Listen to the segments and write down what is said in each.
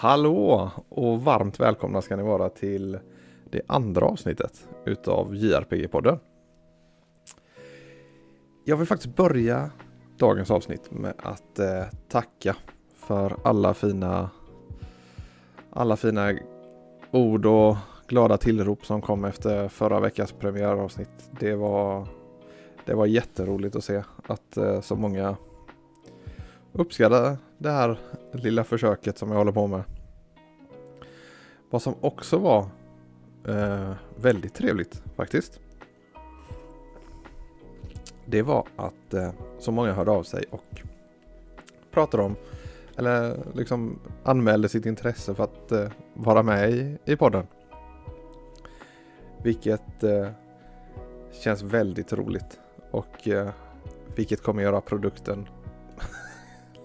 Hallå och varmt välkomna ska ni vara till det andra avsnittet utav JRPG-podden. Jag vill faktiskt börja dagens avsnitt med att eh, tacka för alla fina alla fina ord och glada tillrop som kom efter förra veckans premiäravsnitt. Det var, det var jätteroligt att se att eh, så många uppskattar det här lilla försöket som jag håller på med. Vad som också var eh, väldigt trevligt faktiskt. Det var att eh, så många hörde av sig och pratade om eller liksom anmälde sitt intresse för att eh, vara med i, i podden. Vilket eh, känns väldigt roligt och eh, vilket kommer göra produkten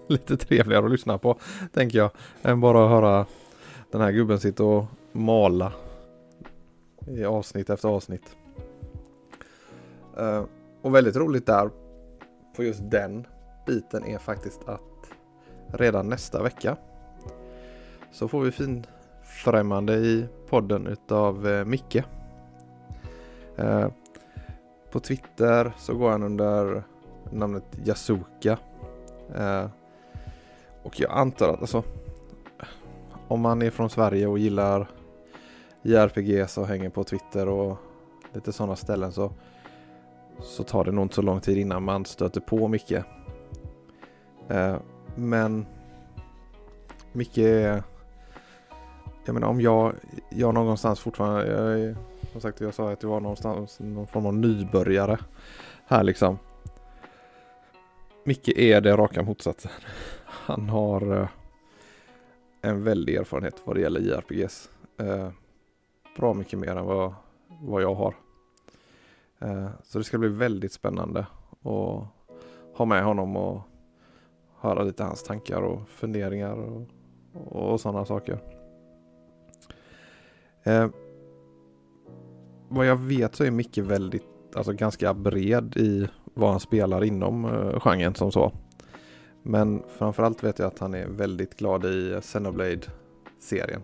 lite trevligare att lyssna på, tänker jag, än bara att höra den här gubben sitta och mala i avsnitt efter avsnitt. Uh, och väldigt roligt där på just den biten är faktiskt att redan nästa vecka så får vi fin främmande i podden utav uh, Micke. Uh, på Twitter så går han under namnet Yasuka. Och jag antar att alltså om man är från Sverige och gillar JRPG och hänger på Twitter och lite sådana ställen så, så tar det nog inte så lång tid innan man stöter på Micke. Eh, men Micke är jag menar om jag, jag någonstans fortfarande, jag, som sagt jag sa att jag var någonstans någon form av nybörjare här liksom. Micke är det raka motsatsen. Han har eh, en väldig erfarenhet vad det gäller JRPGs. Eh, bra mycket mer än vad, vad jag har. Eh, så det ska bli väldigt spännande att ha med honom och höra lite hans tankar och funderingar och, och sådana saker. Eh, vad jag vet så är Micke väldigt, alltså ganska bred i vad han spelar inom eh, genren som så. Men framförallt vet jag att han är väldigt glad i Xenoblade-serien.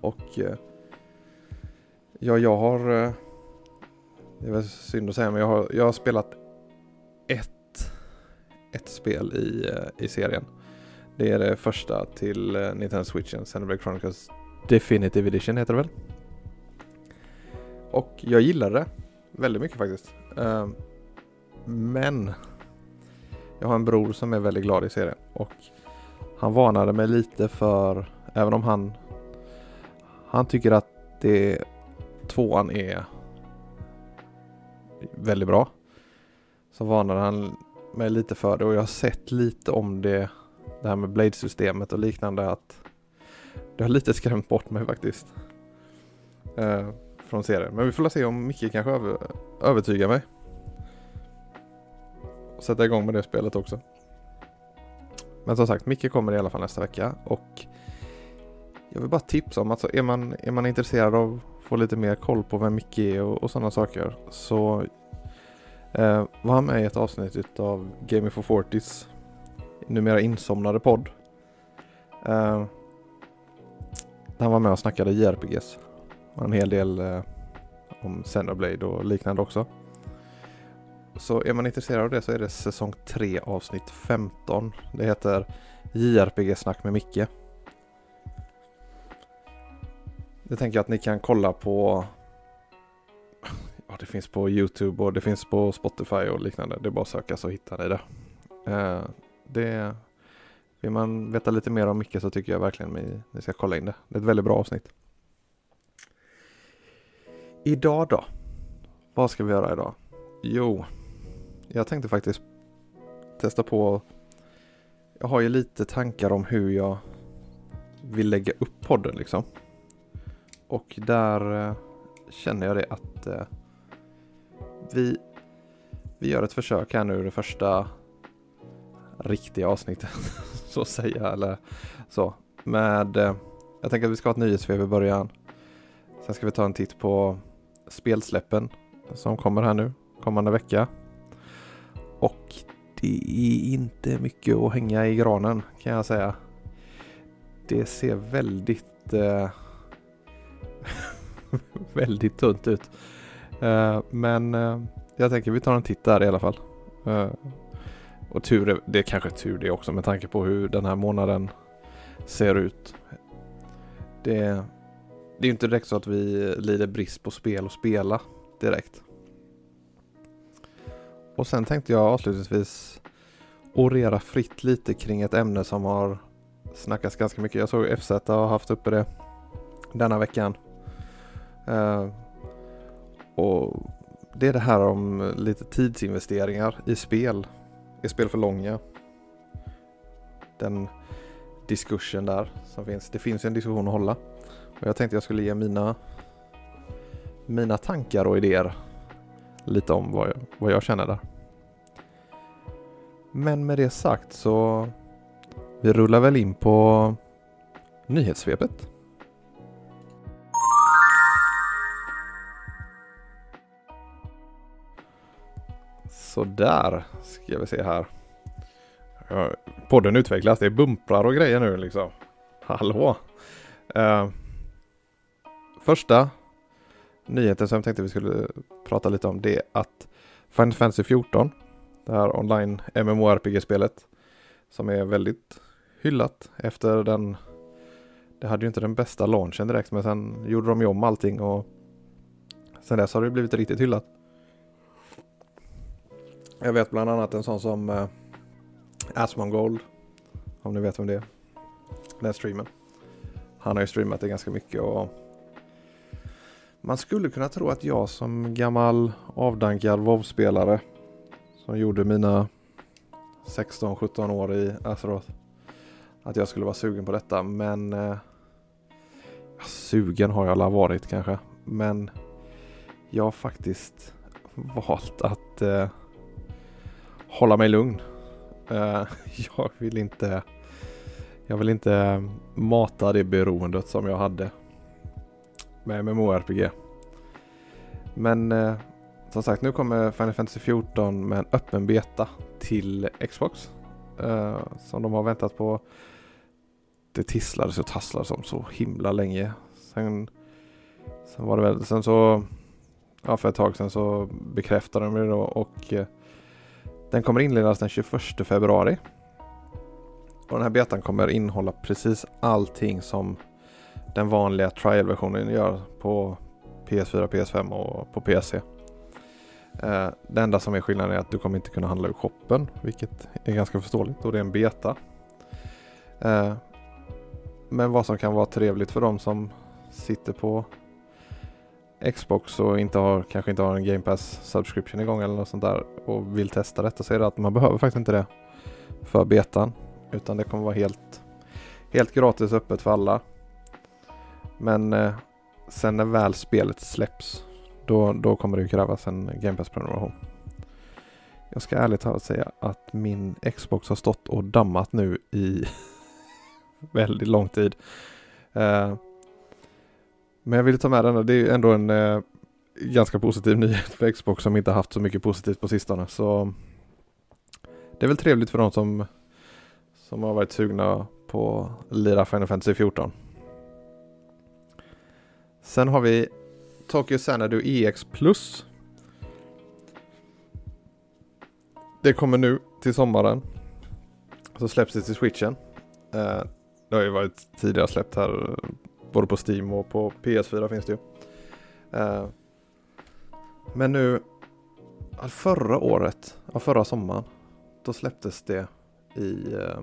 Och eh, ja, jag har... Eh, det är väl synd att säga, men jag har, jag har spelat ett, ett spel i, eh, i serien. Det är det första till Nintendo Switchen, Xenoblade Chronicles Definitive Edition heter det väl? Och jag gillade det väldigt mycket faktiskt. Men jag har en bror som är väldigt glad i serien och han varnade mig lite för, även om han han tycker att det tvåan är väldigt bra. Så varnade han mig lite för det och jag har sett lite om det, det här med Blade-systemet och liknande att det har lite skrämt bort mig faktiskt. Eh, från serien. Men vi får se om Micke kanske över, övertygar mig sätta igång med det spelet också. Men som sagt, Micke kommer i alla fall nästa vecka och jag vill bara tipsa om att alltså, är, man, är man intresserad av att få lite mer koll på vem Micke är och, och sådana saker så eh, var han med i ett avsnitt av Gaming for Fortis numera insomnade podd. Eh, han var med och snackade JRPGs. och En hel del eh, om Xenoblade och liknande också. Så är man intresserad av det så är det säsong 3 avsnitt 15. Det heter JRPG-snack med Micke. Det tänker jag att ni kan kolla på Ja, det finns på Youtube och det finns på Spotify och liknande. Det är bara att söka så hittar ni det. Eh, det vill man veta lite mer om Micke så tycker jag verkligen ni, ni ska kolla in det. Det är ett väldigt bra avsnitt. Idag då? Vad ska vi göra idag? Jo, jag tänkte faktiskt testa på. Jag har ju lite tankar om hur jag vill lägga upp podden liksom. Och där eh, känner jag det att eh, vi, vi gör ett försök här nu det första riktiga avsnittet så att säga eller så. Med, eh, jag tänker att vi ska ha ett nyhetsfev i början. Sen ska vi ta en titt på spelsläppen som kommer här nu kommande vecka. Och det är inte mycket att hänga i granen kan jag säga. det ser väldigt eh, väldigt tunt ut. Eh, men eh, jag tänker vi tar en titt där i alla fall. Eh, och tur, är, det är kanske tur det också med tanke på hur den här månaden ser ut. Det, det är ju inte direkt så att vi lider brist på spel och spela direkt. Och sen tänkte jag avslutningsvis orera fritt lite kring ett ämne som har snackats ganska mycket. Jag såg FZ har haft uppe det denna veckan. Uh, och det är det här om lite tidsinvesteringar i spel. Är spel för långa? Den diskursen där som finns. Det finns en diskussion att hålla. Och jag tänkte jag skulle ge mina mina tankar och idéer lite om vad jag, vad jag känner där. Men med det sagt så vi rullar väl in på nyhetssvepet. Så där ska vi se här. Podden utvecklas, det är bumprar och grejer nu liksom. Hallå! Uh, första nyheten som jag tänkte vi skulle prata lite om det är att Final Fantasy 14, det här online MMORPG-spelet, som är väldigt hyllat efter den det hade ju inte den bästa launchen direkt men sen gjorde de ju om allting och sen dess har det blivit riktigt hyllat. Jag vet bland annat en sån som eh, Asmongold, om ni vet vem det är. Den streamen. Han har ju streamat det ganska mycket och man skulle kunna tro att jag som gammal avdankad WoW-spelare som gjorde mina 16-17 år i Azeroth att jag skulle vara sugen på detta. Men eh, sugen har jag alla varit kanske. Men jag har faktiskt valt att eh, hålla mig lugn. Eh, jag vill inte jag vill inte mata det beroendet som jag hade med MMORPG. Men eh, som sagt, nu kommer Final Fantasy 14 med en öppen beta till Xbox. Eh, som de har väntat på. Det tisslades och tasslades om så himla länge. Sen, sen var det väl, sen så, ja för ett tag sedan så bekräftade de det då och eh, den kommer inledas den 21 februari. Och den här betan kommer innehålla precis allting som den vanliga trial-versionen gör på PS4, PS5 och på PC. Eh, det enda som är skillnaden är att du kommer inte kunna handla ur shoppen, vilket är ganska förståeligt och det är en beta. Eh, men vad som kan vara trevligt för de som sitter på Xbox och inte har, kanske inte har en Game Pass subscription igång eller något sånt där och vill testa detta så är det att man behöver faktiskt inte det för betan utan det kommer vara helt, helt gratis öppet för alla. Men eh, sen när väl spelet släpps då, då kommer det krävas en Game Pass-prenumeration. Jag ska ärligt talat säga att min Xbox har stått och dammat nu i väldigt lång tid. Eh, men jag ville ta med den. Det är ändå en eh, ganska positiv nyhet för Xbox som inte haft så mycket positivt på sistone. Så det är väl trevligt för de som, som har varit sugna på att lira Final Fantasy 14. Sen har vi Tokyo Xanadu EX Plus. Det kommer nu till sommaren. Så släpps det till switchen. Eh, det har ju varit tidigare släppt här både på Steam och på PS4 finns det ju. Eh, men nu förra året, förra sommaren, då släpptes det i, eh,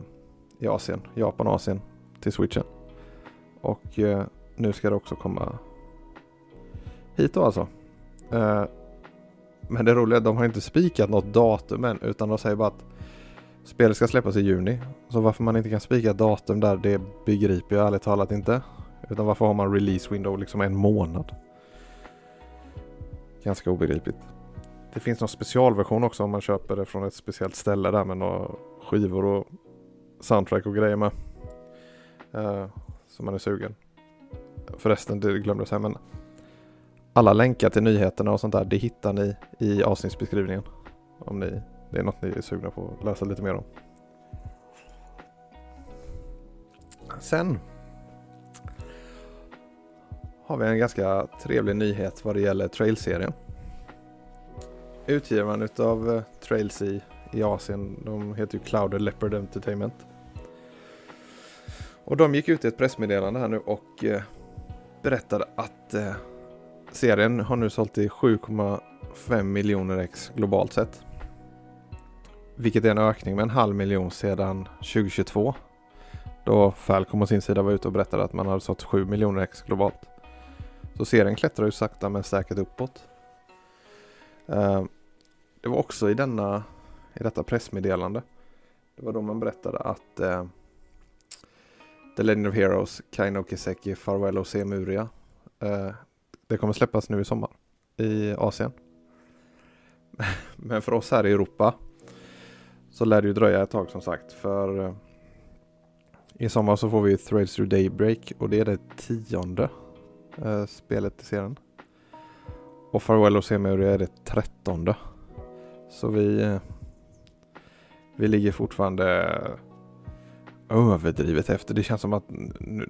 i Asien, Japan och Asien till switchen. Och eh, nu ska det också komma hit då alltså. Eh, men det roliga är att de har inte spikat något datum än utan de säger bara att spelet ska släppas i juni. Så varför man inte kan spika ett datum där det begriper jag ärligt talat inte. Utan varför har man release window liksom en månad? Ganska obegripligt. Det finns någon specialversion också om man köper det från ett speciellt ställe där med några skivor och soundtrack och grejer med. Eh, uh, så man är sugen. Förresten, det glömde jag säga men alla länkar till nyheterna och sånt där, det hittar ni i avsnittsbeskrivningen. Om ni, det är något ni är sugna på att läsa lite mer om. Sen har vi en ganska trevlig nyhet vad det gäller Trail-serien. Utgivaren utav eh, Trails i, i Asien, de heter ju Cloud Leopard Entertainment. Och de gick ut i ett pressmeddelande här nu och eh, berättade att eh, serien har nu sålt i 7,5 miljoner ex globalt sett. Vilket är en ökning med en halv miljon sedan 2022. Då Falcom å sin sida var ute och berättade att man hade sålt 7 miljoner ex globalt. Så serien klättrar ju sakta men säkert uppåt. Eh, det var också i, denna, i detta pressmeddelande. Det var då man berättade att eh, The Legend of Heroes, Kaino Kiseki, Farewell och Semuria. Eh, det kommer släppas nu i sommar i Asien. Men för oss här i Europa så lär det ju dröja ett tag som sagt. För eh, i sommar så får vi Threads Through Daybreak och det är det tionde eh, spelet i serien. Och Farewell och Semuria är det trettonde. Så vi, eh, vi ligger fortfarande överdrivet efter. Det känns som att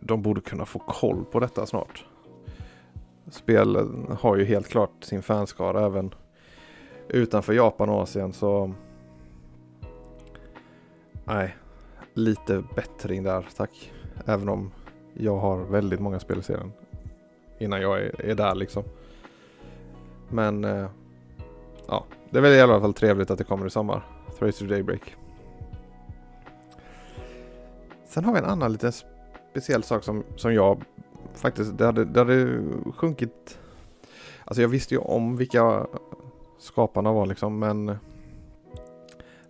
de borde kunna få koll på detta snart. Spelen har ju helt klart sin fanskara även utanför Japan och Asien så Nej, lite bättring där tack. Även om jag har väldigt många spel i serien innan jag är, är där liksom. Men eh, ja, det är väl i alla fall trevligt att det kommer i sommar. Thracer Daybreak. Sen har vi en annan liten speciell sak som, som jag faktiskt, det hade, det hade sjunkit. Alltså jag visste ju om vilka skaparna var liksom men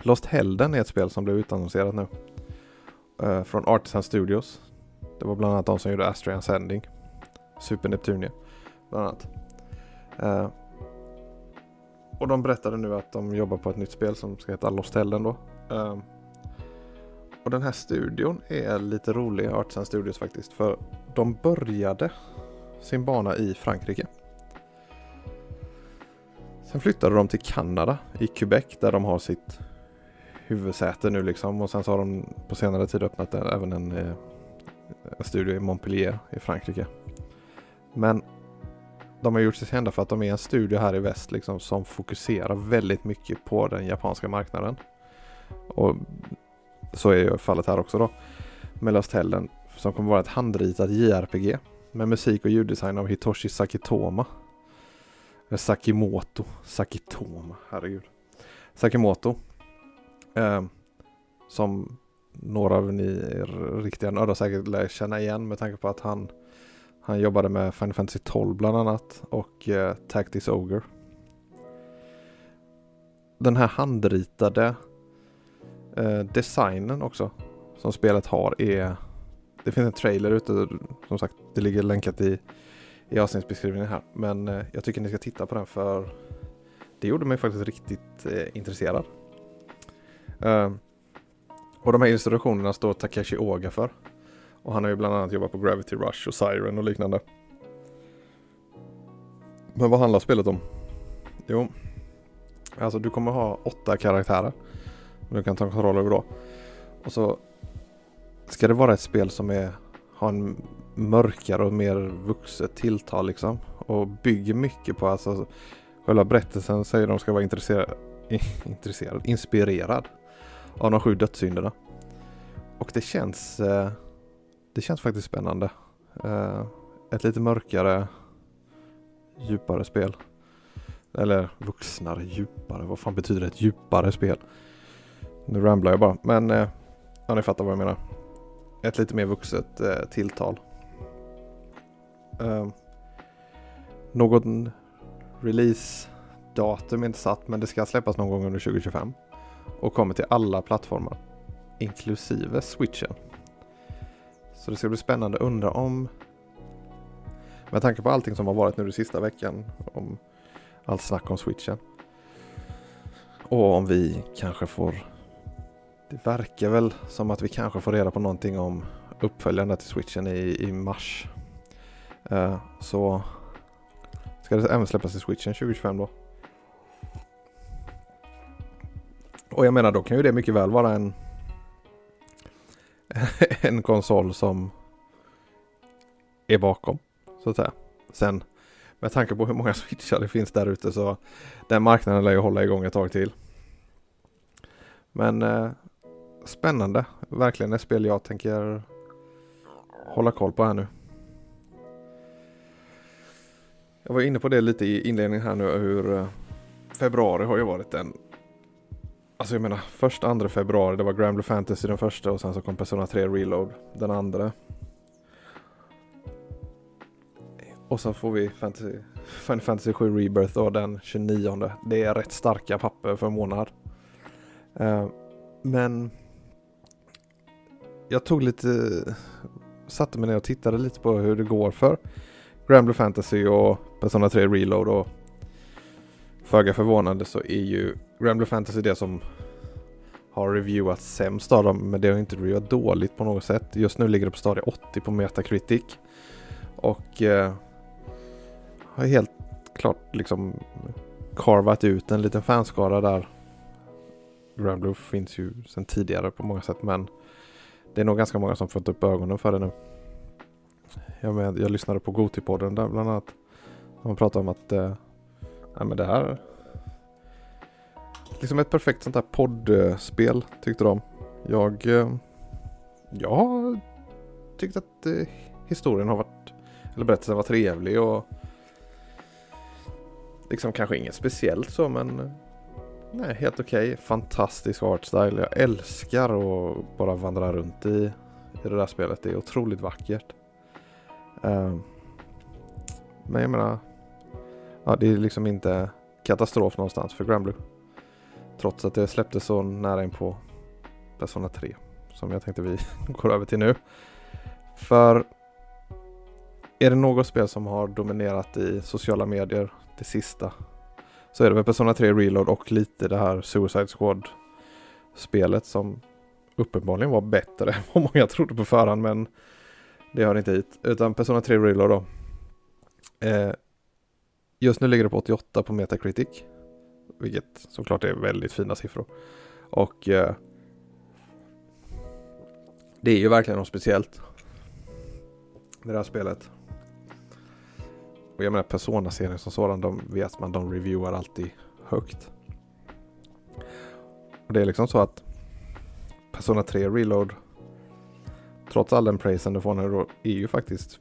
Lost Helden är ett spel som blev utannonserat nu. Uh, från Artisan Studios. Det var bland annat de som gjorde Astrian Ascending. Super Neptunia. Bland annat. Uh, och de berättade nu att de jobbar på ett nytt spel som ska heta Lost Helden då. Uh, och den här studion är lite rolig, Artisan Studios faktiskt. För de började sin bana i Frankrike. Sen flyttade de till Kanada, i Quebec, där de har sitt huvudsäte nu liksom. Och sen så har de på senare tid öppnat även en, eh, en studio i Montpellier i Frankrike. Men de har gjort sig kända för att de är en studio här i väst liksom som fokuserar väldigt mycket på den japanska marknaden. Och så är ju fallet här också då. Med Lost Hellen som kommer vara ett handritat JRPG med musik och ljuddesign av Hitoshi Sakitoma. Eh, Sakimoto. Sakitoma, herregud. Sakimoto. Eh, som några av ni riktiga nördar säkert lär känna igen med tanke på att han han jobbade med Final Fantasy 12 bland annat och eh, Tactics Ogre. Den här handritade eh, designen också som spelet har är det finns en trailer ute som sagt det ligger länkat i i avsnittsbeskrivningen här men eh, jag tycker ni ska titta på den för det gjorde mig faktiskt riktigt eh, intresserad. Uh, och de här illustrationerna står Takeshi Oga för. Och han har ju bland annat jobbat på Gravity Rush och Siren och liknande. Men vad handlar spelet om? Jo, alltså du kommer ha åtta karaktärer. Du kan ta kontroll över då. Och så ska det vara ett spel som är, har en mörkare och mer vuxet tilltal liksom. Och bygger mycket på alltså själva berättelsen säger de ska vara intresserad, intresserad inspirerad av de sju dödssynderna. Och det känns eh, det känns faktiskt spännande. Eh, ett lite mörkare, djupare spel. Eller vuxnare, djupare. Vad fan betyder ett djupare spel? Nu ramblar jag bara. Men eh, ja, ni fattar vad jag menar. Ett lite mer vuxet eh, tilltal. Eh, någon release-datum är inte satt men det ska släppas någon gång under 2025. Och kommer till alla plattformar. Inklusive switchen. Så det ska bli spännande. Undra om med tanke på allting som har varit nu den sista veckan om allt snack om switchen. Och om vi kanske får det verkar väl som att vi kanske får reda på någonting om uppföljande till switchen i, i mars. Uh, så ska det även släppas till switchen 2025 då. Och jag menar då kan ju det mycket väl vara en en konsol som är bakom. Så att säga. Sen med tanke på hur många switchar det finns där ute så den marknaden lär ju hålla igång ett tag till. Men eh, spännande, verkligen ett spel jag tänker hålla koll på här nu. Jag var inne på det lite i inledningen här nu hur eh, februari har ju varit en Alltså jag menar första, andra februari det var Grand Blue Fantasy den första och sen så kom Persona 3 Reload den andra. Och så får vi Fantasy, Final Fantasy 7 Rebirth då den 29. Det är rätt starka papper för en månad. Eh, men jag tog lite, satte mig ner och tittade lite på hur det går för Grand Blue Fantasy och Persona 3 Reload och föga förvånande så är ju Grand Blue Fantasy det som har reviewat sämst av dem men det har inte reviewat dåligt på något sätt. Just nu ligger det på stadie 80 på Metacritic. Och eh, har helt klart liksom karvat ut en liten fanskara där. Grand Blue finns ju sedan tidigare på många sätt men det är nog ganska många som fått upp ögonen för det nu. Jag, med, jag lyssnade på Gotipodden där bland annat. De pratade om att eh, nej, men det här liksom ett perfekt sånt här poddspel tyckte de. Jag, eh, jag har tyckt att eh, historien har varit, eller berättelsen var trevlig och liksom kanske inget speciellt så men eh, nej, helt okej. Okay. Fantastisk artstyle. Jag älskar att bara vandra runt i, i det där spelet. Det är otroligt vackert. Um, men jag menar, ja, det är liksom inte katastrof någonstans för Granblue. Trots att det släpptes så nära in på Persona 3 som jag tänkte vi går över till nu. För är det något spel som har dominerat i sociala medier det sista så är det väl Persona 3 Reload och lite det här Suicide Squad spelet som uppenbarligen var bättre än vad många trodde på förhand men det hör inte hit. Utan Persona 3 Reload då. Eh, just nu ligger det på 88 på Metacritic. Vilket såklart är väldigt fina siffror. Och eh, det är ju verkligen något speciellt. Med det här spelet. Och jag menar Persona-serien som sådan, de vet man, de reviewar alltid högt. Och det är liksom så att Persona 3 Reload trots all den praisen du får nu då är ju faktiskt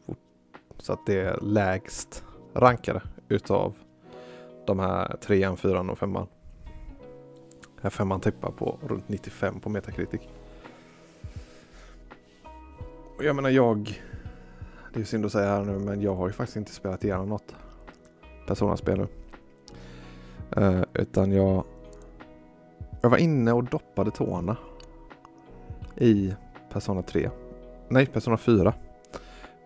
så att det är lägst rankade utav de här trean, fyran och femman. Här femman tippar på runt 95 på Metacritic. Och jag menar jag, det är synd att säga här nu men jag har ju faktiskt inte spelat igenom något Persona-spel nu. Uh, utan jag, jag var inne och doppade tårna i Persona 3. Nej, Persona 4.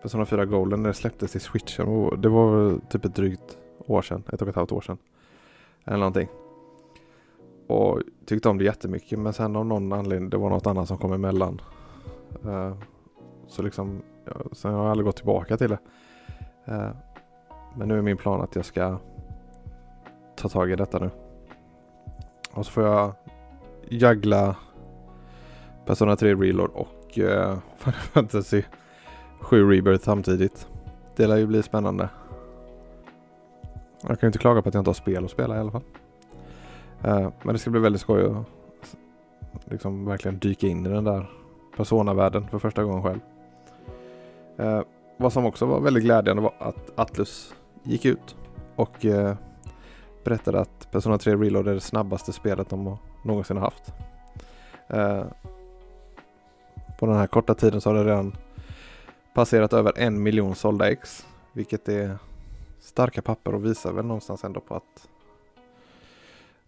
Persona 4 Golden när det släpptes i switchen. Och det var typ ett drygt år sedan, ett och ett halvt år sedan. Eller någonting. Och tyckte om det jättemycket men sen av någon anledning, det var något annat som kom emellan. Uh, så liksom, sen har jag aldrig gått tillbaka till det. Eh, men nu är min plan att jag ska ta tag i detta nu. Och så får jag jaggla Persona 3 Reload och uh, Final Fantasy 7 Rebirth samtidigt. Det lär ju bli spännande. Jag kan ju inte klaga på att jag inte har spel att spela i alla fall. Uh, men det ska bli väldigt skoj att liksom verkligen dyka in i den där Persona-världen för första gången själv. Eh, vad som också var väldigt glädjande var att Atlus gick ut och eh, berättade att Persona 3 Reload är det snabbaste spelet de någonsin har haft. Eh, på den här korta tiden så har det redan passerat över en miljon sålda ex, vilket är starka papper och visar väl någonstans ändå på att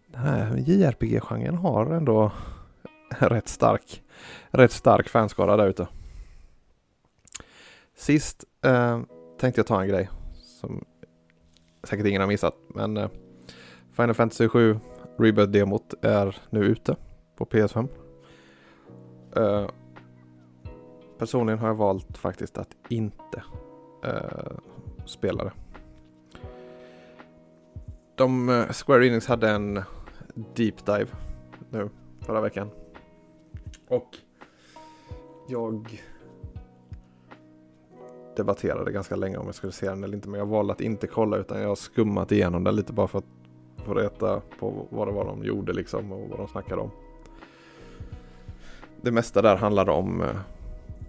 den här JRPG-genren har ändå rätt stark, rätt stark fanskara där ute. Sist eh, tänkte jag ta en grej som säkert ingen har missat, men eh, Final Fantasy 7 Rebirth-demot är nu ute på PS5. Eh, personligen har jag valt faktiskt att inte eh, spela det de, eh, Square Enix hade en deep dive nu förra veckan. Och jag debatterade ganska länge om jag skulle se den eller inte men jag valde att inte kolla utan jag har skummat igenom den lite bara för att få reta på vad det var de gjorde liksom och vad de snackade om. Det mesta där handlar om eh,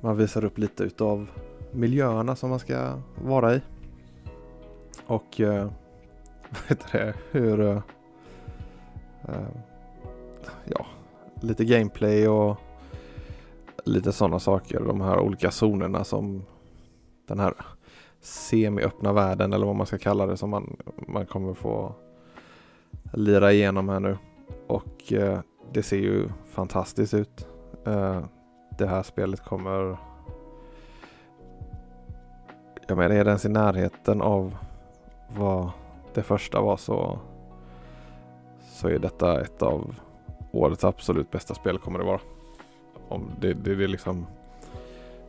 man visar upp lite utav miljöerna som man ska vara i. Och eh, vad heter det, hur eh, eh, ja, lite gameplay och lite sådana saker. De här olika zonerna som den här semi-öppna världen eller vad man ska kalla det som man, man kommer få lira igenom här nu. Och eh, det ser ju fantastiskt ut. Eh, det här spelet kommer jag menar, är det ens i närheten av vad det första var så så är detta ett av årets absolut bästa spel kommer det vara. Om det, det, det är liksom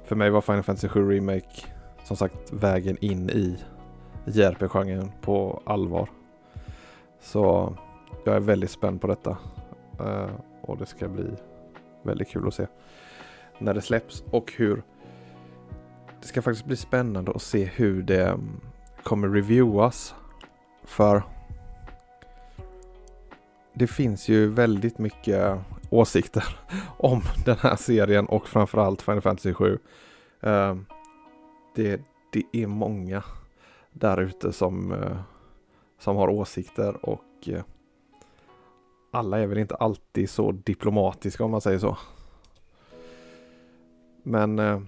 för mig var Final Fantasy 7 Remake som sagt vägen in i JRP-genren på allvar. Så jag är väldigt spänd på detta. Uh, och det ska bli väldigt kul att se när det släpps och hur det ska faktiskt bli spännande att se hur det mm, kommer reviewas. För det finns ju väldigt mycket åsikter om den här serien och framförallt Final Fantasy 7. Uh, ehm, det, det är många där ute som, eh, som har åsikter och eh, alla är väl inte alltid så diplomatiska om man säger så. Men eh,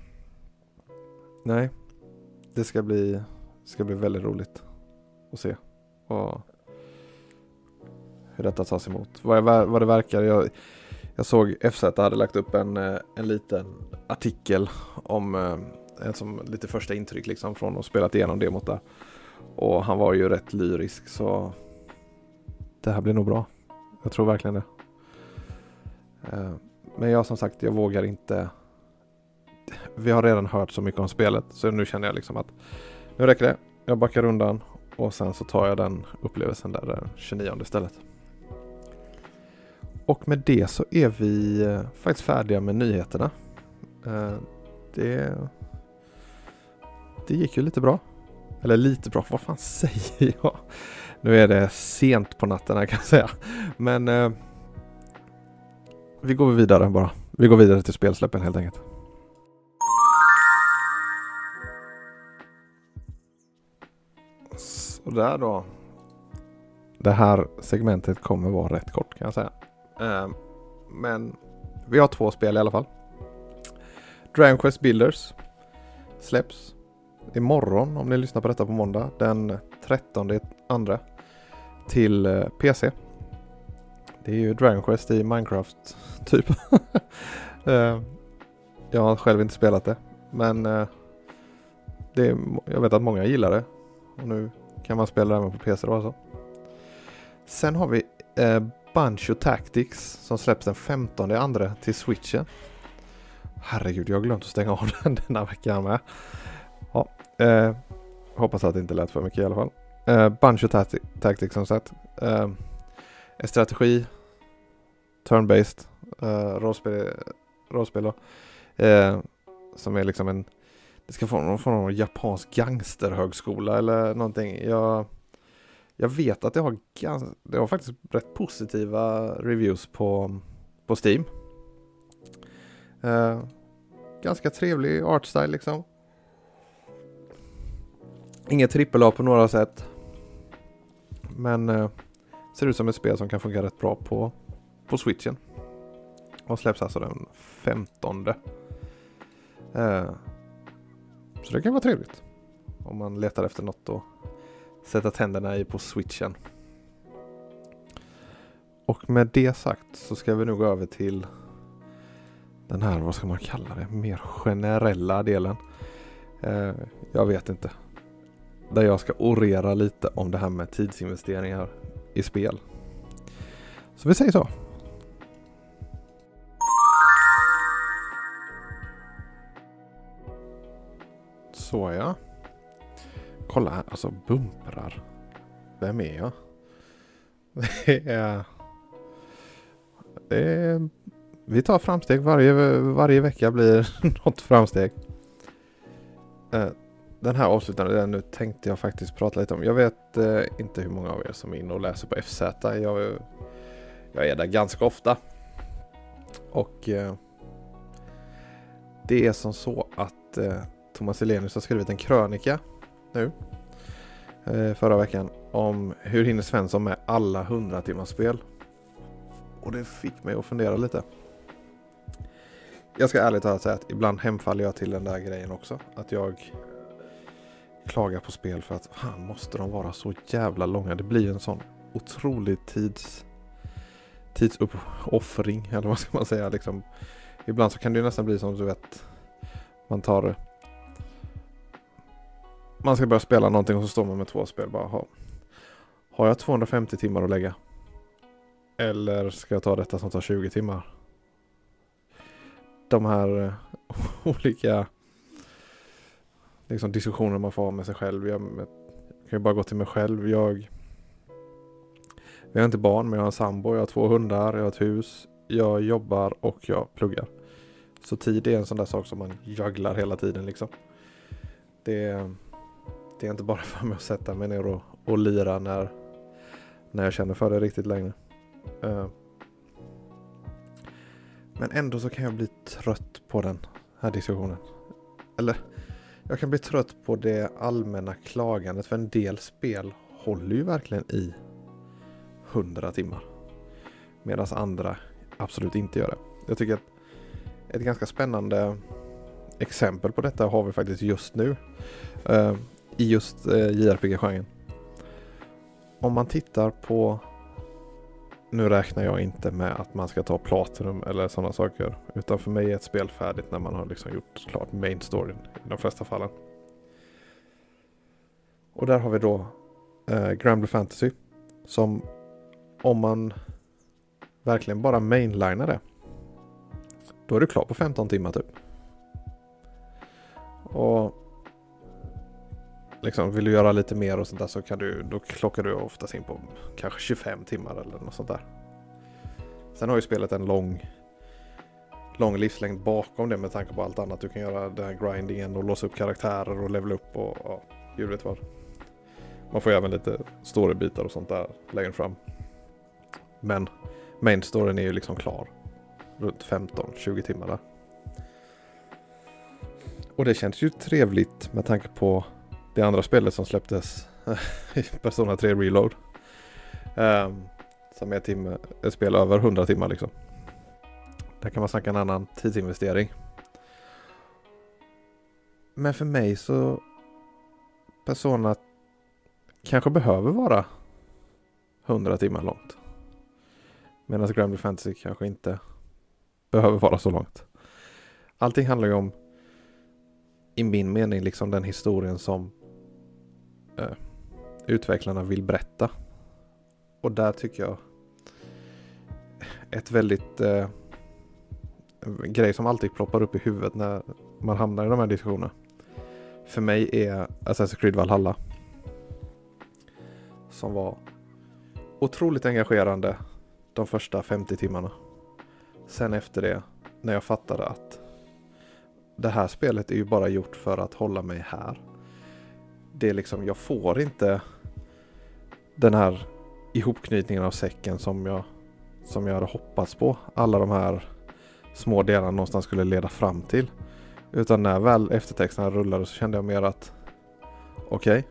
nej, det ska bli, ska bli väldigt roligt att se och hur detta tas emot. Vad, jag, vad det verkar, jag, jag såg FZ hade lagt upp en, en liten artikel om som lite första intryck liksom från att spelat igenom demot där. Och han var ju rätt lyrisk så det här blir nog bra. Jag tror verkligen det. Eh, men jag som sagt, jag vågar inte. Vi har redan hört så mycket om spelet så nu känner jag liksom att nu räcker det. Jag backar undan och sen så tar jag den upplevelsen där den 29 istället. Och med det så är vi eh, faktiskt färdiga med nyheterna. Eh, det, det gick ju lite bra. Eller lite bra, vad fan säger jag? Nu är det sent på natten här kan jag säga. Men eh, vi går vidare bara. Vi går vidare till spelsläppen helt enkelt. Sådär då. Det här segmentet kommer vara rätt kort kan jag säga. Eh, men vi har två spel i alla fall. Dragon Quest Builders släpps imorgon om ni lyssnar på detta på måndag den 13 andra till eh, PC. Det är ju Dragon Quest i Minecraft typ. Eh, jag har själv inte spelat det men eh, det är, jag vet att många gillar det. Och nu kan man spela det även på PC då alltså. Sen har vi eh, Tactics som släpps den 15 andra till switchen. Herregud, jag har glömt att stänga av den denna veckan med. Eh, hoppas att det inte lät för mycket i alla fall. Uh, Bunch of Tactics som sagt. Uh, strategi. Turn-based. Uh, rollspel. rollspel uh, som är liksom en. Det ska få någon form av japansk gangsterhögskola eller någonting. Jag, jag vet att det har, det har faktiskt rätt positiva reviews på, på Steam. Uh, ganska trevlig artstyle liksom. Inget trippel A på några sätt. Men eh, ser ut som ett spel som kan fungera rätt bra på, på switchen. Och släpps alltså den 15. Eh, så det kan vara trevligt. Om man letar efter något att sätta tänderna i på switchen. Och med det sagt så ska vi nog gå över till den här, vad ska man kalla det, mer generella delen. Eh, jag vet inte där jag ska orera lite om det här med tidsinvesteringar i spel. Så vi säger så. Så ja. Kolla här, alltså bumprar. Vem är jag? Det är... Det är... Vi tar framsteg varje, varje vecka blir något framsteg. Eh, den här avslutande den nu tänkte jag faktiskt prata lite om. Jag vet eh, inte hur många av er som är inne och läser på FZ. Jag, jag är där ganska ofta. Och eh, det är som så att eh, Thomas Elenius har skrivit en krönika nu eh, förra veckan om hur hinner Svensson med alla 100 timmars spel. Och det fick mig att fundera lite. Jag ska ärligt talat säga att ibland hemfaller jag till den där grejen också. Att jag klagar på spel för att fan måste de vara så jävla långa. Det blir en sån otrolig tids tidsuppoffring eller vad ska man säga liksom. Ibland så kan det ju nästan bli som du vet man tar man ska börja spela någonting och så står man med två spel bara. Ha. Har jag 250 timmar att lägga? Eller ska jag ta detta som tar 20 timmar? De här eh, olika liksom, diskussioner man får ha med sig själv. Jag, jag kan ju bara gå till mig själv. Jag, jag har inte barn men jag har en sambo, jag har två hundar, jag har ett hus, jag jobbar och jag pluggar. Så tid är en sån där sak som man jugglar hela tiden liksom. Det, det är inte bara för mig att sätta mig ner och, och lira när, när jag känner för det riktigt längre. Uh, men ändå så kan jag bli trött på den här diskussionen. Eller, jag kan bli trött på det allmänna klagandet för en del spel håller ju verkligen i 100 timmar. Medan andra absolut inte gör det. Jag tycker att ett ganska spännande exempel på detta har vi faktiskt just nu. Uh, I just eh, uh, JRPG-genren. Om man tittar på nu räknar jag inte med att man ska ta Platinum eller sådana saker. Utan för mig är ett spel färdigt när man har liksom gjort klart main storyn i de flesta fallen. Och där har vi då eh, Grand Fantasy. Som om man verkligen bara mainlinar det. Då är du klar på 15 timmar typ. Och liksom, vill du göra lite mer och sånt där så kan du, då klockar du oftast in på kanske 25 timmar eller något sånt där. Sen har ju spelet en lång, lång livslängd bakom det med tanke på allt annat. Du kan göra den här grindingen och låsa upp karaktärer och levela upp och ja, gud vet vad. Man får ju även lite storybitar och sånt där längre fram. Men main storyn är ju liksom klar. Runt 15-20 timmar där. Och det känns ju trevligt med tanke på det andra spelet som släpptes i Persona 3 Reload. Um, som är ett, timme, ett spel över 100 timmar liksom. Där kan man snacka en annan tidsinvestering. Men för mig så Persona kanske behöver vara 100 timmar långt. Medan Grammy Fantasy kanske inte behöver vara så långt. Allting handlar ju om i min mening liksom den historien som eh, utvecklarna vill berätta. Och där tycker jag ett väldigt eh, grej som alltid ploppar upp i huvudet när man hamnar i de här diskussionerna. För mig är Assassin's Creed Valhalla. Som var otroligt engagerande de första 50 timmarna. Sen efter det, när jag fattade att det här spelet är ju bara gjort för att hålla mig här det är liksom, jag får inte den här ihopknytningen av säcken som jag, som jag hade hoppats på. Alla de här små delarna någonstans skulle leda fram till. Utan när väl eftertexterna rullade så kände jag mer att okej. Okay.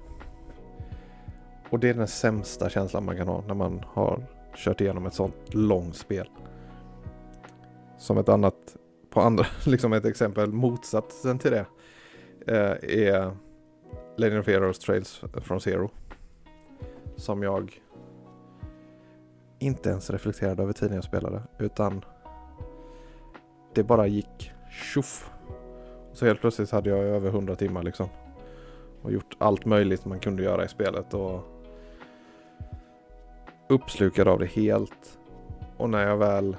Och det är den sämsta känslan man kan ha när man har kört igenom ett sånt långt spel. Som ett annat, på andra, liksom ett exempel motsatsen till det eh, är Legend of Heroes Trails from Zero. Som jag inte ens reflekterade över tiden jag spelade. Utan det bara gick tjoff. Så helt plötsligt hade jag över 100 timmar liksom. Och gjort allt möjligt man kunde göra i spelet. Och uppslukad av det helt. Och när jag väl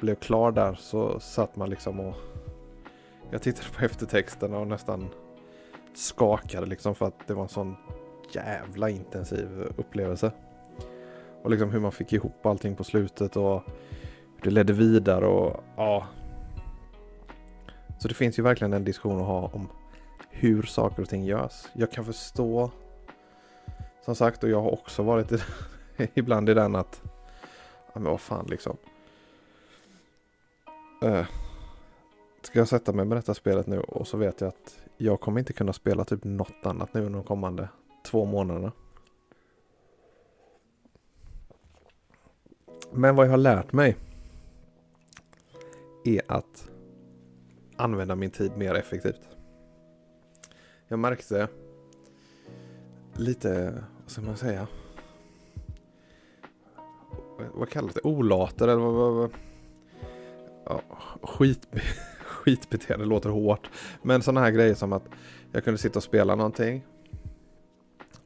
blev klar där så satt man liksom och jag tittade på eftertexterna och nästan skakade liksom för att det var en sån jävla intensiv upplevelse. Och liksom hur man fick ihop allting på slutet och hur det ledde vidare och ja. Så det finns ju verkligen en diskussion att ha om hur saker och ting görs. Jag kan förstå som sagt och jag har också varit i, ibland i den att ja, men vad fan liksom. Uh, ska jag sätta mig med detta spelet nu och så vet jag att jag kommer inte kunna spela typ något annat nu under de kommande två månaderna. Men vad jag har lärt mig är att använda min tid mer effektivt. Jag märkte lite, vad ska man säga? Vad kallas det? Olater eller vad? vad, Ja, skit, skitbeteende låter hårt. Men sådana här grejer som att jag kunde sitta och spela någonting.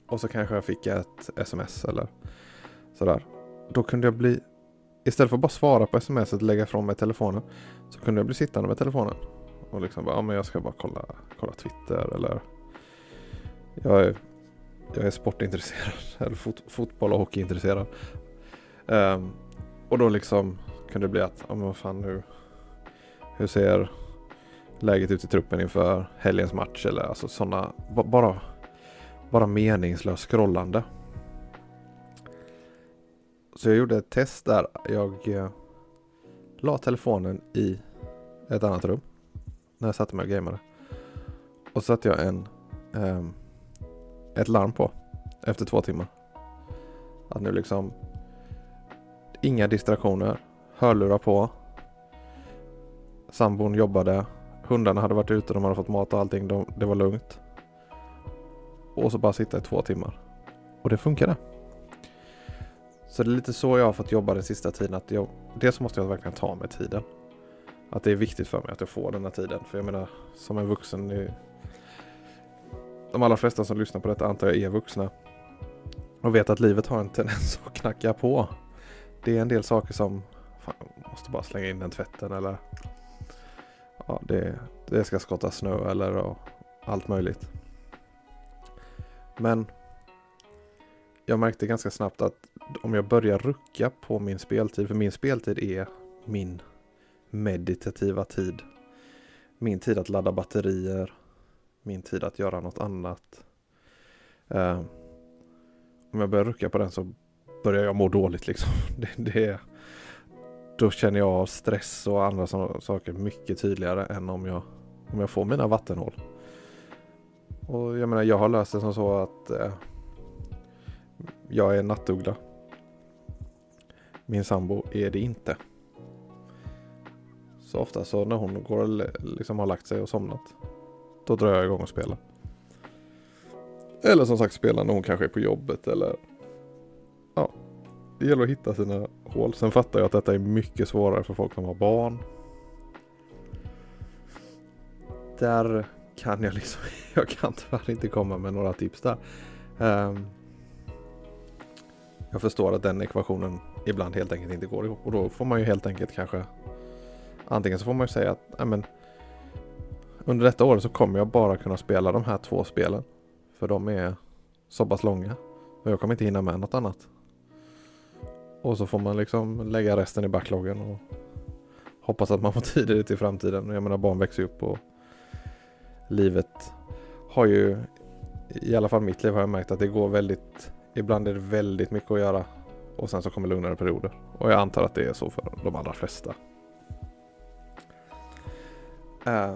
Och så kanske jag fick ett sms eller sådär. Då kunde jag bli Istället för att bara svara på sms och lägga ifrån mig telefonen så kunde jag bli sittande med telefonen. Och liksom bara, ja men jag ska bara kolla, kolla Twitter eller jag är, jag är sportintresserad, eller fot, fotboll och hockeyintresserad. Um, och då liksom kunde det bli att, ja men vad fan nu, hur ser läget ut i truppen inför helgens match eller alltså sådana, bara, bara meningslöst scrollande. Så jag gjorde ett test där jag eh, la telefonen i ett annat rum när jag satte mig och gameade. Och så satte jag en, eh, ett larm på efter två timmar. Att nu liksom inga distraktioner, hörlurar på. Sambon jobbade, hundarna hade varit ute, de hade fått mat och allting, de, det var lugnt. Och så bara sitta i två timmar. Och det funkade. Så det är lite så jag har fått jobba den sista tiden. Att jag, dels måste jag verkligen ta mig tiden. Att det är viktigt för mig att jag får den här tiden. För jag menar, som en vuxen. De allra flesta som lyssnar på detta antar jag är vuxna. Och vet att livet har en tendens att knacka på. Det är en del saker som fan, måste bara slänga in den tvätten eller ja, det, det ska skottas snö eller och allt möjligt. Men jag märkte ganska snabbt att om jag börjar rucka på min speltid, för min speltid är min meditativa tid. Min tid att ladda batterier, min tid att göra något annat. Uh, om jag börjar rucka på den så börjar jag må dåligt liksom. Det, det, då känner jag av stress och andra saker mycket tydligare än om jag, om jag får mina vattenhål. Och jag menar, jag har löst det som så att eh, jag är nattuggla. Min sambo är det inte. Så ofta så när hon går liksom har lagt sig och somnat. Då drar jag igång och spelar. Eller som sagt spela när hon kanske är på jobbet eller det gäller att hitta sina hål. Sen fattar jag att detta är mycket svårare för folk som har barn. Där kan jag liksom, jag kan tyvärr inte komma med några tips där. Um, jag förstår att den ekvationen ibland helt enkelt inte går ihop och då får man ju helt enkelt kanske antingen så får man ju säga att men, under detta året så kommer jag bara kunna spela de här två spelen för de är så pass långa och jag kommer inte hinna med något annat. Och så får man liksom lägga resten i backloggen och hoppas att man får tid i det till framtiden. Jag menar barn växer upp och livet har ju i alla fall mitt liv har jag märkt att det går väldigt Ibland är det väldigt mycket att göra och sen så kommer lugnare perioder. Och jag antar att det är så för de allra flesta. Uh,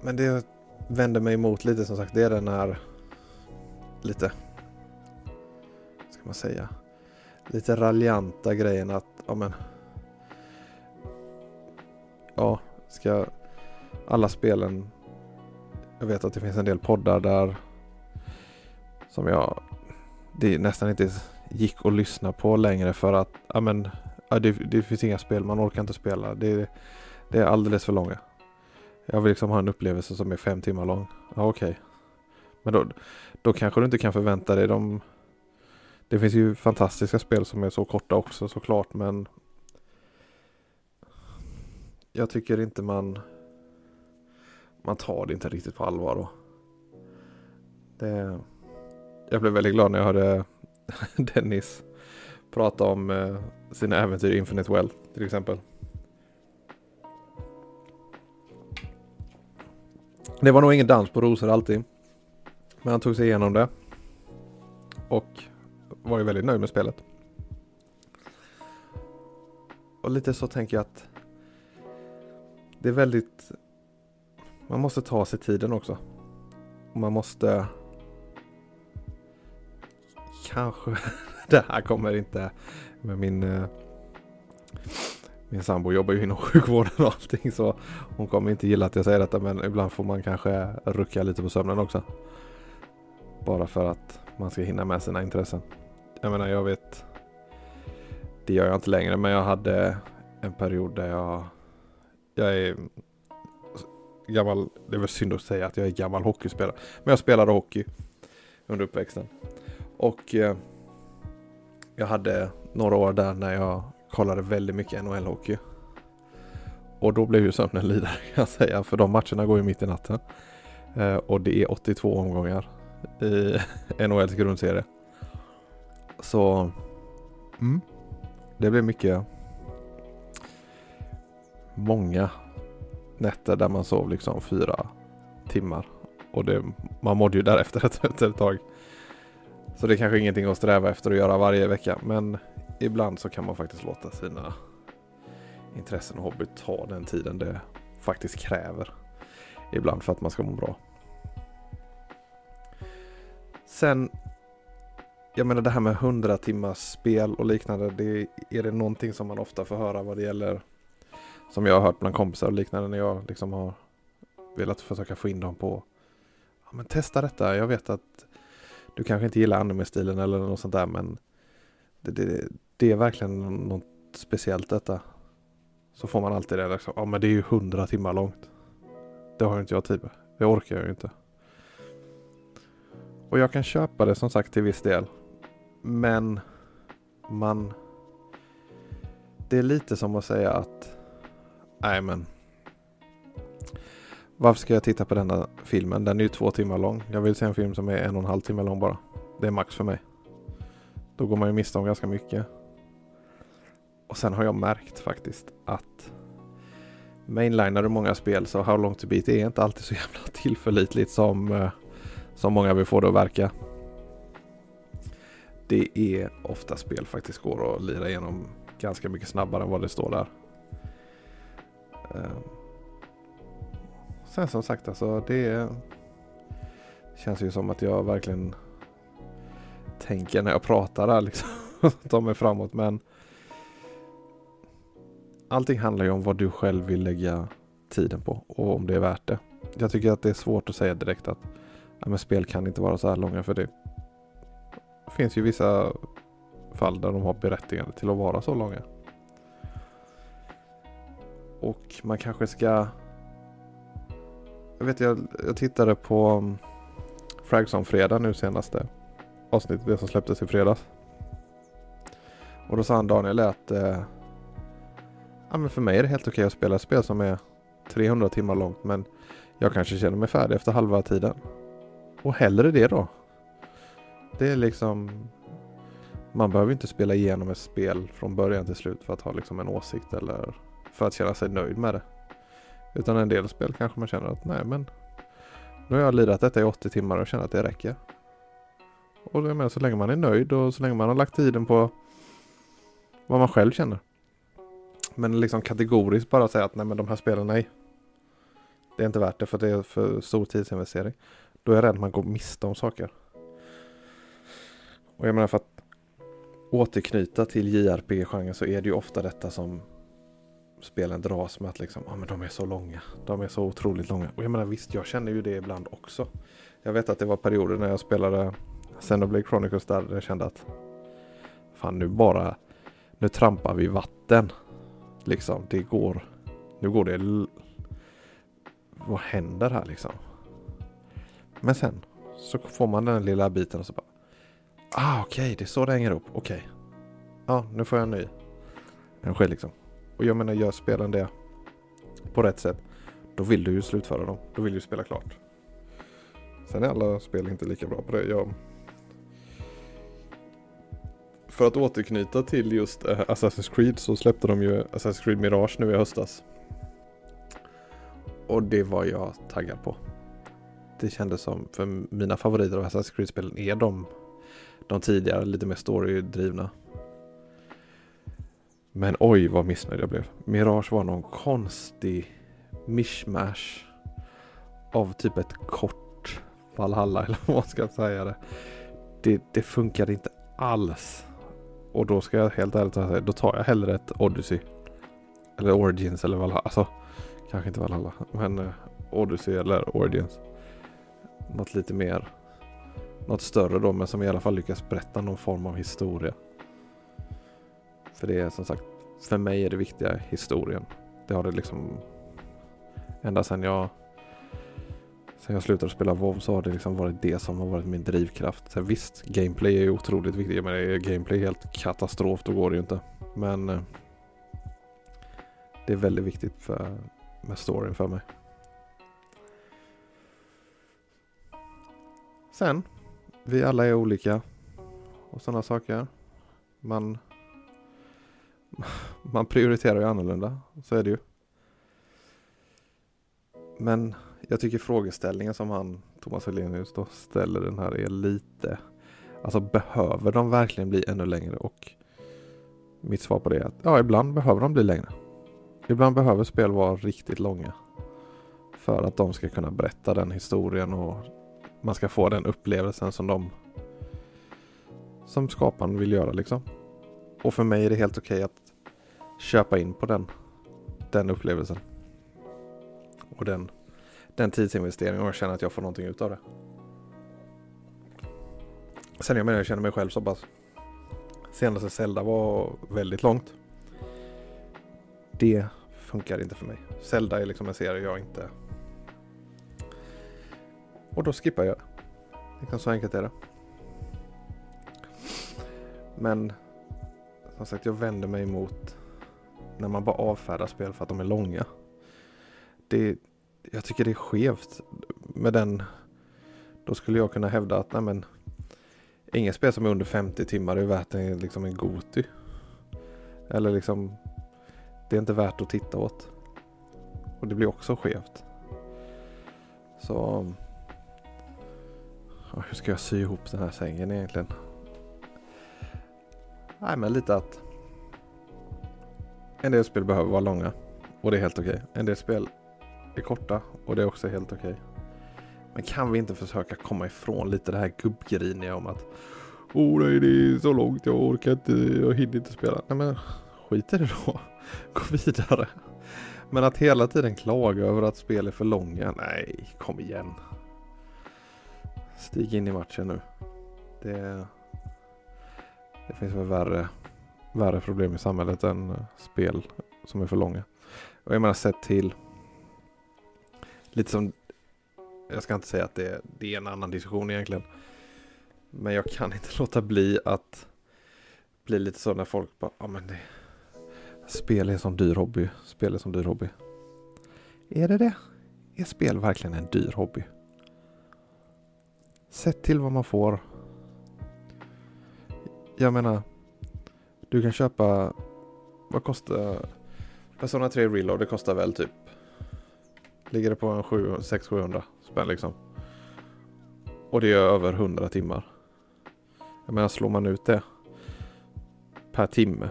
men det jag vänder mig emot lite som sagt, det är den här lite, ska man säga, lite raljanta grejen att, ja men, ja, ska alla spelen, jag vet att det finns en del poddar där som jag det nästan inte gick att lyssna på längre för att ja, men, ja, det, det finns inga spel, man orkar inte spela. Det, det är alldeles för långa. Jag vill liksom ha en upplevelse som är fem timmar lång. Ja, okej. Okay. Men då, då kanske du inte kan förvänta dig de... Det finns ju fantastiska spel som är så korta också såklart men... Jag tycker inte man... Man tar det inte riktigt på allvar då. Det jag blev väldigt glad när jag hörde Dennis prata om eh, sina äventyr i Infinite Well till exempel. Det var nog ingen dans på rosor alltid. Men han tog sig igenom det. Och var ju väldigt nöjd med spelet. Och lite så tänker jag att det är väldigt man måste ta sig tiden också. Man måste kanske det här kommer inte med min eh, min sambo jobbar ju inom sjukvården och allting så hon kommer inte gilla att jag säger detta men ibland får man kanske rucka lite på sömnen också. Bara för att man ska hinna med sina intressen. Jag menar jag vet Det gör jag inte längre men jag hade en period där jag Jag är gammal Det är väl synd att säga att jag är gammal hockeyspelare Men jag spelade hockey Under uppväxten Och eh, Jag hade några år där när jag kollade väldigt mycket NHL-hockey. Och då blev ju sömnen lidare kan jag säga, för de matcherna går ju mitt i natten. Eh, och det är 82 omgångar i NHLs grundserie. Så mm, det blev mycket många nätter där man sov liksom fyra timmar. Och det, man mådde ju därefter ett, ett tag. Så det är kanske ingenting att sträva efter att göra varje vecka. Men ibland så kan man faktiskt låta sina intressen och hobby ta den tiden det faktiskt kräver. Ibland för att man ska må bra. Sen, jag menar det här med 100 timmars spel och liknande. Det är det någonting som man ofta får höra vad det gäller som jag har hört bland kompisar och liknande när jag liksom har velat försöka få in dem på ja, men testa detta. Jag vet att du kanske inte gillar anime-stilen eller något sånt där men det, det, det är verkligen något speciellt detta. Så får man alltid det liksom, ja men det är ju hundra timmar långt. Det har inte jag tid med. Det orkar jag ju inte. Och jag kan köpa det som sagt till viss del. Men man... Det är lite som att säga att nej men varför ska jag titta på denna filmen? Den är ju två timmar lång. Jag vill se en film som är en och en halv timme lång bara. Det är max för mig. Då går man ju miste om ganska mycket. Och sen har jag märkt faktiskt att mainlinar du många spel så How long to beat är inte alltid så jävla tillförlitligt som, eh, som många vill få det att verka. Det är ofta spel faktiskt går att lira igenom ganska mycket snabbare än vad det står där. Ehm. Sen som sagt alltså det känns ju som att jag verkligen tänker när jag pratar där liksom. Ta mig framåt men allting handlar ju om vad du själv vill lägga tiden på och om det är värt det. Jag tycker att det är svårt att säga direkt att ja, men spel kan inte vara så här långa för det finns ju vissa fall där de har berättigande till att vara så långa. Och man kanske ska Jag vet jag, jag tittade på um, Fragson fredag nu senaste avsnittet, det som släpptes i fredags. Och då sa han Daniel att eh, ja, men för mig är det helt okej okay att spela ett spel som är 300 timmar långt men jag kanske känner mig färdig efter halva tiden. Och hellre det då. Det är liksom man behöver inte spela igenom ett spel från början till slut för att ha liksom en åsikt eller för att känna sig nöjd med det. Utan en del spel kanske man känner att nej men nu har jag lirat detta i 80 timmar och känner att det räcker. Och jag menar, så länge man är nöjd och så länge man har lagt tiden på vad man själv känner. Men liksom kategoriskt bara säga att nej men de här spelen, nej. Det är inte värt det för det är för stor tidsinvestering. Då är jag rädd att man går miste om saker. Och jag menar för att återknyta till JRP-genren så är det ju ofta detta som spelen dras med att liksom, ja ah, men de är så långa. De är så otroligt långa. Och jag menar visst, jag känner ju det ibland också. Jag vet att det var perioder när jag spelade Xenoblade Chronicles där jag kände att fan nu bara, nu trampar vi vatten. Liksom, det går, nu går det, vad händer här liksom? Men sen så får man den lilla biten och så bara, ah okej, okay, det är så det hänger upp, okej. Okay. Ja, nu får jag en ny energi liksom. Och jag menar, gör spelen det på rätt sätt, då vill du ju slutföra dem. Då vill du spela klart. Sen är alla spel inte lika bra på det. Jag... För att återknyta till just eh, Assassin's Creed så släppte de ju Assassin's Creed Mirage nu i höstas. Och det var jag taggad på. det kändes som, för mina favoriter av Assassin's Creed-spelen är de, de tidigare, lite mer storydrivna. Men oj vad missnöjd jag blev. Mirage var någon konstig mishmash av typ ett kort Valhalla eller vad man ska säga det. Det, det funkade inte alls. Och då ska jag helt ärligt säga, då tar jag hellre ett Odyssey. Eller Origins eller Valhalla. Alltså, kanske inte Valhalla, men eh, Odyssey eller Origins. Något lite mer, något större då, men som i alla fall lyckas berätta någon form av historia. För det är som sagt, för mig är det viktiga historien. Det har det liksom ända sedan jag Sen jag slutade spela WoW så har det liksom varit det som har varit min drivkraft. Sen visst, gameplay är ju otroligt viktigt. Men är gameplay helt katastrof då går det ju inte. Men eh, det är väldigt viktigt för, med storyn för mig. Sen, vi alla är olika och sådana saker. Man, man prioriterar ju annorlunda, så är det ju. Men jag tycker frågeställningen som han, Thomas Helenius då, ställer den här är lite, alltså behöver de verkligen bli ännu längre? Och mitt svar på det är att ja, ibland behöver de bli längre. Ibland behöver spel vara riktigt långa. För att de ska kunna berätta den historien och man ska få den upplevelsen som de som skaparen vill göra liksom. Och för mig är det helt okej okay att köpa in på den, den upplevelsen. Och den den tidsinvesteringen och jag känner att jag får någonting ut av det. Sen jag menar, jag känner mig själv så pass. Senaste Zelda var väldigt långt. Det funkar inte för mig. Zelda är liksom en serie jag inte... Och då skippar jag. Det kan så enkelt är det. Men som sagt, jag vänder mig emot när man bara avfärdar spel för att de är långa. Det, jag tycker det är skevt med den. Då skulle jag kunna hävda att nej men inget spel som är under 50 timmar är värt en, liksom en Goti. Eller liksom det är inte värt att titta åt. Och det blir också skevt. Så hur ska jag sy ihop den här sängen egentligen? Nej men lite att en del spel behöver vara långa och det är helt okej. Okay. En del spel är korta och det är också helt okej. Okay. Men kan vi inte försöka komma ifrån lite det här gubbgriniga om att Oh nej det är så långt, jag orkar inte, jag hinner inte spela. Nej men skit i det då. Gå vidare. Men att hela tiden klaga över att spel är för långa, nej kom igen. Stig in i matchen nu. Det, det finns väl värre, värre problem i samhället än eh, spel som är för långa. Och jag menar sett till lite som, jag ska inte säga att det, det är en annan diskussion egentligen. Men jag kan inte låta bli att bli lite så när folk bara, ja men det, spel är en sån dyr hobby, spel är som dyr hobby. Är det det? Är spel verkligen en dyr hobby? Sätt till vad man får. Jag menar, du kan köpa, vad kostar Persona 3 Reload? Det kostar väl typ Ligger det på en 600-700 spänn liksom. Och det är över 100 timmar. Jag menar slår man ut det per timme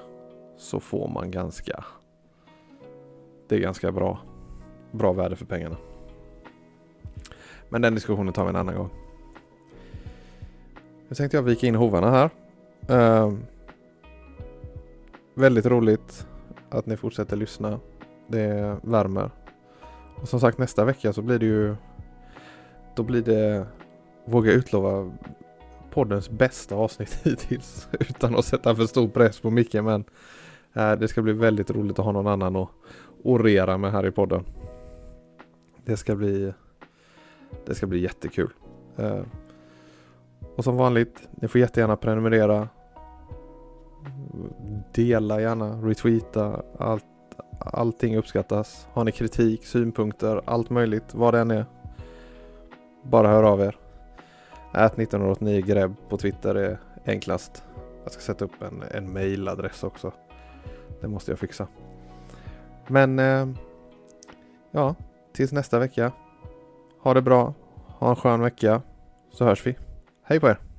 så får man ganska det är ganska bra bra värde för pengarna. Men den diskussionen tar vi en annan gång. Nu tänkte jag vika in hovarna här. Uh, väldigt roligt att ni fortsätter lyssna. Det värmer och som sagt nästa vecka så blir det ju Då blir det vågar jag utlova Poddens bästa avsnitt hittills Utan att sätta för stor press på Micke men eh, Det ska bli väldigt roligt att ha någon annan att orera med här i podden Det ska bli Det ska bli jättekul Eh, och som vanligt Ni får jättegärna prenumerera Dela gärna, retweeta allt Allting uppskattas. Har ni kritik, synpunkter, allt möjligt, vad det än är. Bara hör av er. Ät 1989 grebb på Twitter är enklast. Jag ska sätta upp en, en mailadress också. Det måste jag fixa. Men eh, ja, tills nästa vecka. Ha det bra. Ha en skön vecka. Så hörs vi. Hej på er!